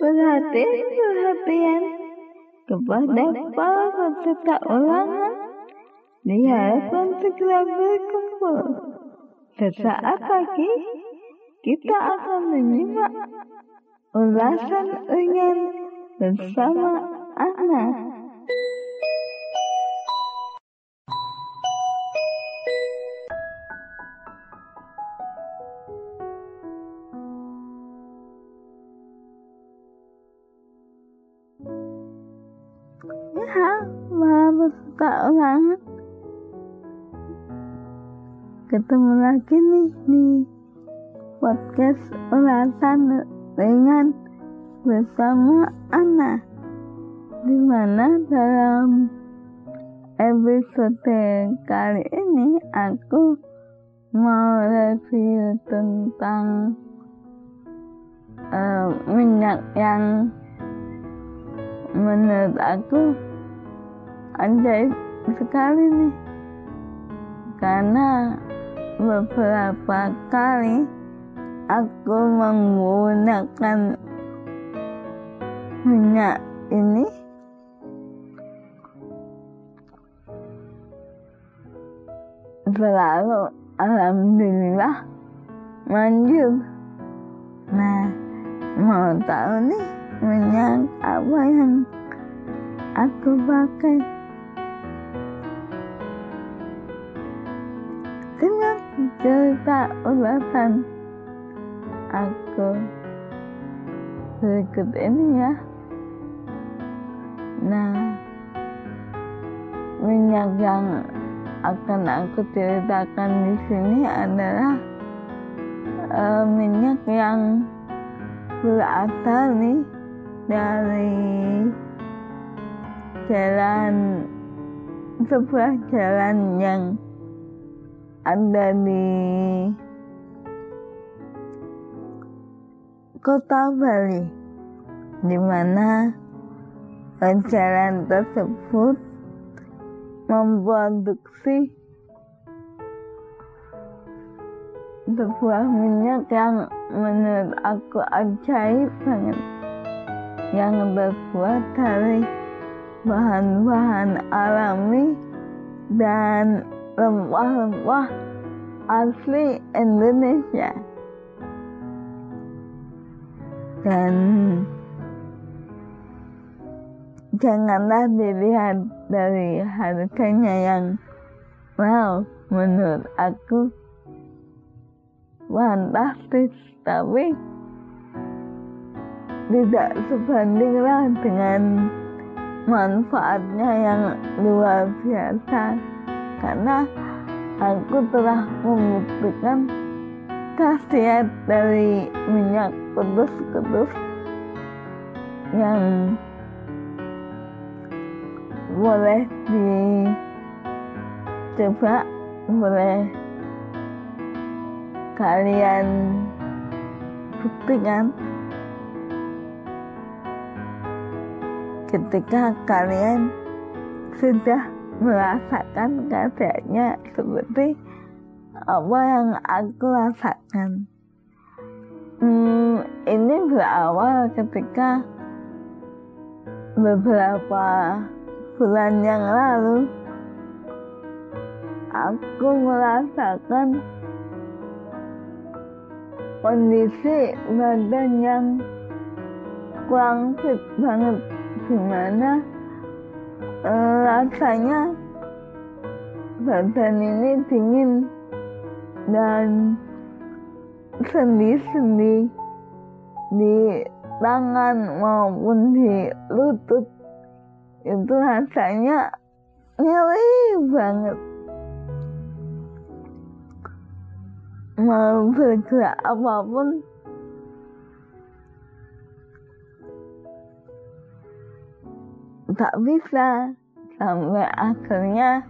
perhatian-perhatian kepada para peserta ulangan diharapkan segera berkumpul. Sesaat lagi kita akan menyimak ulasan ringan bersama Ana. Para peserta ulangan. Ketemu lagi nih di podcast ulasan ringan bersama Ana di mana dalam episode kali ini aku mau review tentang uh, minyak yang menurut aku ajaib sekali nih. Karena beberapa kali aku menggunakan minyak ini. Selalu alhamdulillah manjur. Nah mau tahu nih minyak apa yang aku pakai cerita ulasan aku berikut ini ya. Nah minyak yang akan aku ceritakan di sini adalah uh, minyak yang berasal nih dari jalan sebuah jalan yang ada di kota Bali di mana tersebut memproduksi sebuah minyak yang menurut aku ajaib banget yang terbuat dari bahan-bahan alami dan rempah-rempah asli Indonesia. Dan janganlah dilihat dari harganya yang wow menurut aku. Fantastis tapi tidak sebandinglah dengan manfaatnya yang luar biasa karena aku telah membuktikan khasiat dari minyak kudus-kudus yang boleh dicoba boleh kalian buktikan. Ketika kalian sudah merasakan keadaannya seperti apa yang aku rasakan. Hmm, ini berawal ketika beberapa bulan yang lalu aku merasakan kondisi badan yang kurang fit banget gimana rasanya badan ini dingin dan sendi-sendi di tangan maupun di lutut. Itu rasanya nyeri banget. Mau bergerak apa pun tak bisa. Sampai akhirnya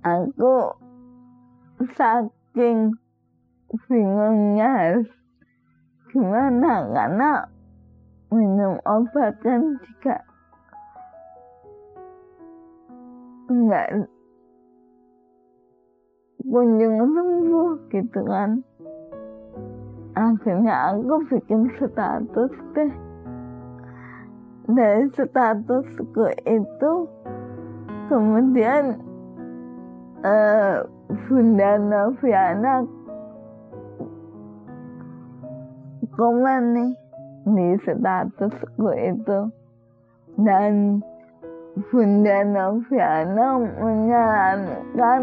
aku saking bingungnya gimana? Karena minum obat kan juga enggak kunjung sembuh gitu kan. Akhirnya aku bikin status deh dari statusku itu kemudian uh, Bunda Noviana komen nih di statusku itu. Dan Bunda Noviana menyarankan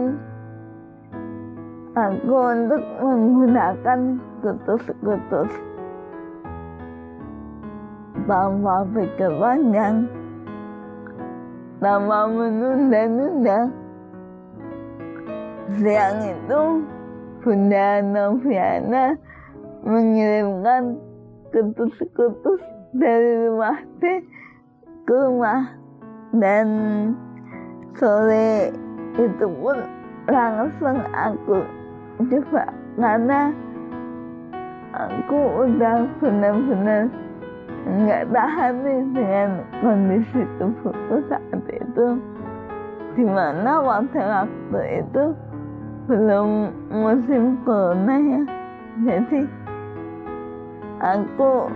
aku untuk menggunakan kutus-kutus tanpa pikir panjang tanpa menunda-nunda. Siang itu Bunda Noviana mengirimkan kutus-kutus dari rumah teh ke rumah. Dan sore itu pun langsung aku coba karena aku udah benar-benar nggak tahan nih dengan kondisi tubuhku saat itu dimana waktu waktu itu belum musim corona ya jadi aku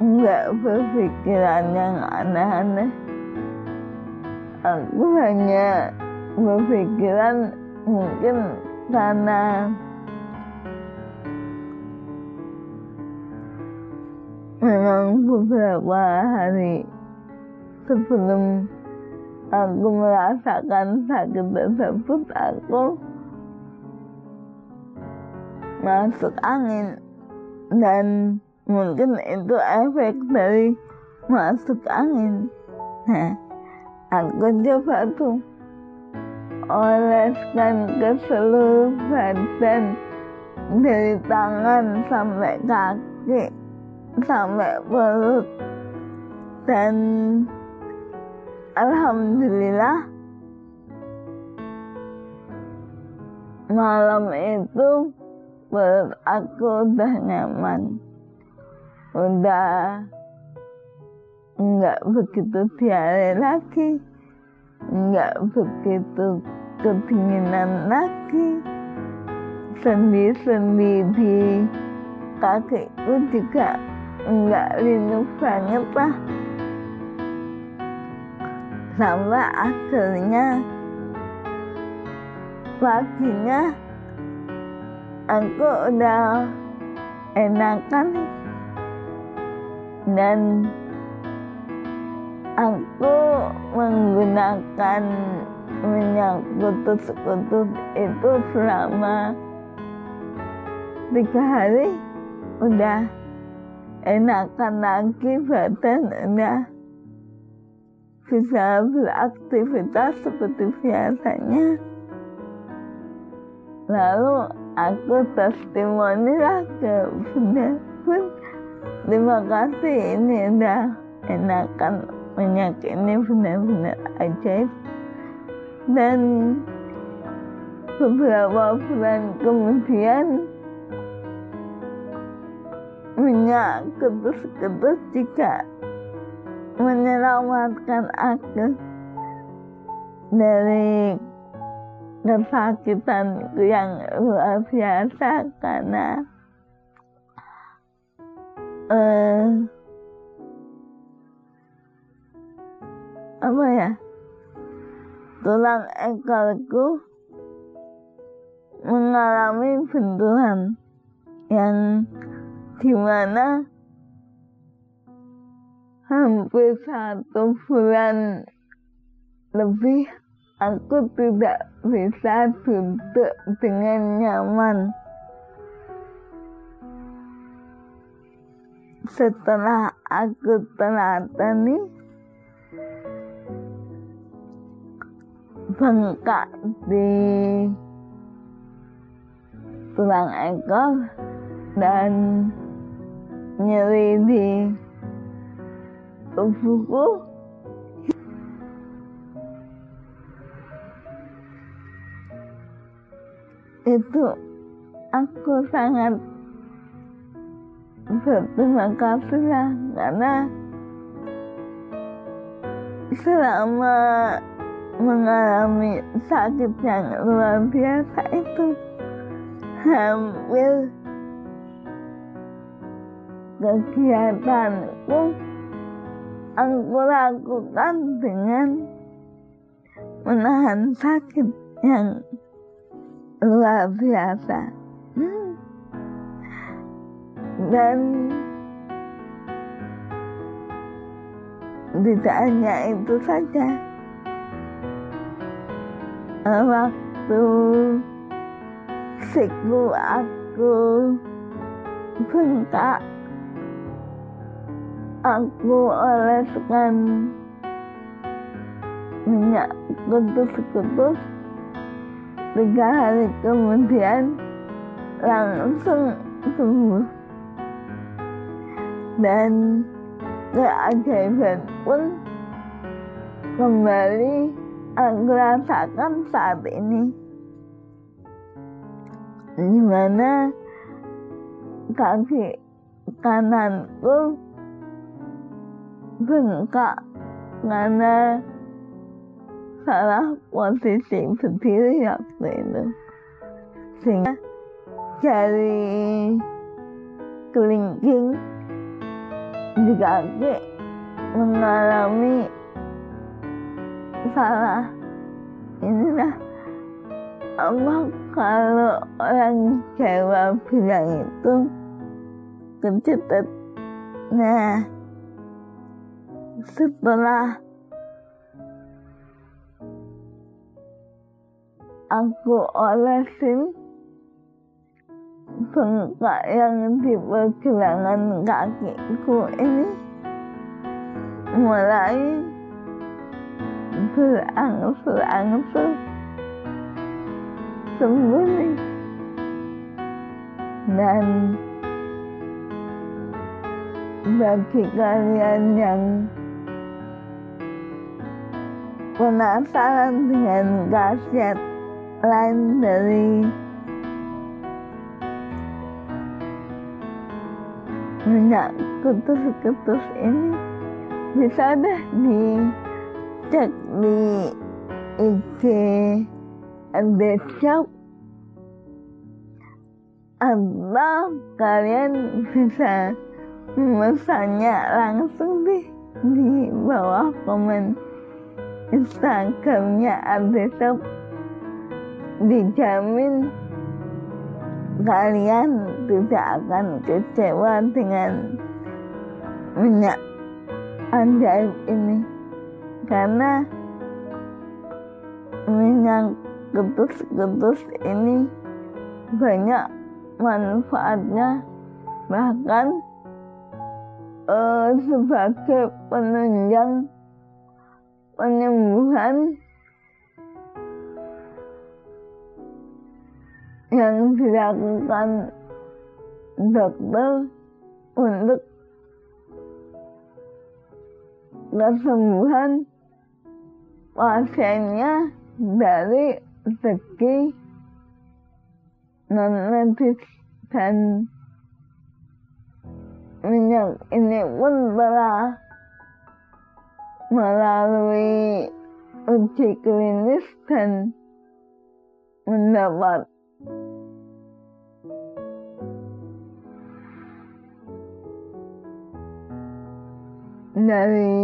nggak berpikiran yang aneh-aneh aku hanya berpikiran mungkin karena memang beberapa hari sebelum aku merasakan sakit tersebut aku masuk angin. Dan mungkin itu efek dari masuk angin. Nah aku coba tuh oleskan ke seluruh badan dari tangan sampai kaki sampai perut dan alhamdulillah. Malam itu perut aku udah nyaman. Udah nggak begitu diare lagi. Nggak begitu kedinginan lagi. Sendi-sendi di kakiku juga nggak linu banget lah. Sampai akhirnya paginya aku udah enakan dan aku menggunakan minyak kutus-kutus itu selama tiga hari udah enakan lagi badan udah bisa beraktivitas seperti biasanya. Lalu aku testimoni lah ke bunda pun. Terima kasih ini udah enakan minyak ini benar-benar ajaib. Dan beberapa bulan kemudian minyak ketus-ketus juga menyelamatkan aku dari kesakitan yang luar biasa karena uh, apa ya tulang ekorku mengalami benturan yang di mana hampir satu bulan lebih aku tidak bisa duduk dengan nyaman. Setelah aku telatani bengkak di tulang ekor dan nyeri di tubuhku. Itu aku sangat berterima kasih lah karena selama mengalami sakit yang luar biasa itu hampir kegiatanku aku lakukan dengan menahan sakit yang luar biasa. Dan tidak hanya itu saja waktu siku aku bengkak aku oleskan minyak kutus-kutus tiga hari kemudian langsung sembuh. Dan keajaiban pun kembali aku rasakan saat ini. Di mana kaki kananku bengkak karena salah posisi berdiri waktu itu. Sehingga jari kelingking di kaki mengalami salah. Inilah apa kalau orang Jawa bilang itu kecetet nah setelah aku olesin bengkak yang di pergelangan kakiku ini mulai berangsur-angsur sembuh dan bagi kalian yang penasaran dengan kaset lain dari minyak kutus-kutus ini? Bisa deh dicek di IG ada shop. Atau kalian bisa memesannya langsung di di bawah komen Instagramnya Adesop dijamin kalian tidak akan kecewa dengan minyak ajaib ini. Karena minyak ketus-ketus ini banyak manfaatnya bahkan uh, sebagai penunjang penyembuhan yang dilakukan dokter untuk kesembuhan pasiennya dari segi non medis dan minyak ini pun telah melalui uji klinis dan mendapat dari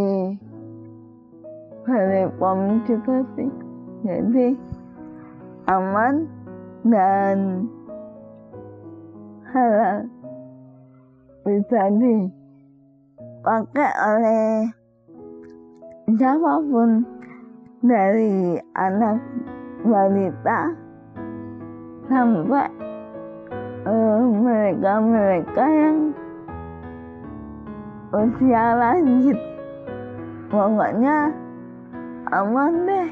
Bepom juga sih jadi aman dan halal bisa dipakai oleh siapa pun dari anak balita sampai mereka-mereka uh, yang usia lanjut. Pokoknya aman deh.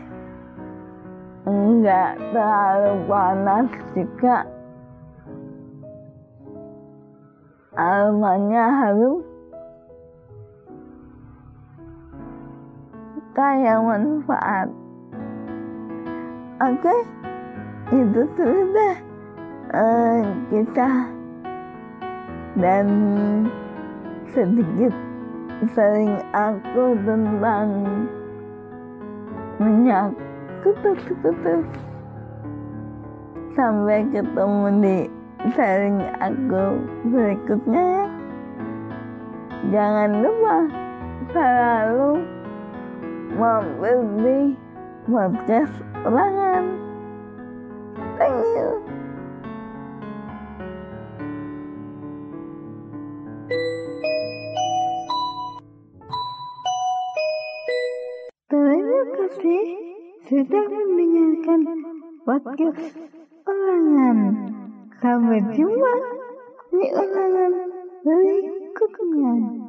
Enggak terlalu panas juga. Aromanya harum kaya manfaat oke okay? itu sudah uh, kita dan sedikit sering aku tentang minyak kutus-kutus sampai ketemu di sharing aku berikutnya ya jangan lupa selalu memberi podcast ulangan. Thank you. Terima kasih sudah mendengarkan podcast ulangan. Sampai jumpa di ulangan berikutnya.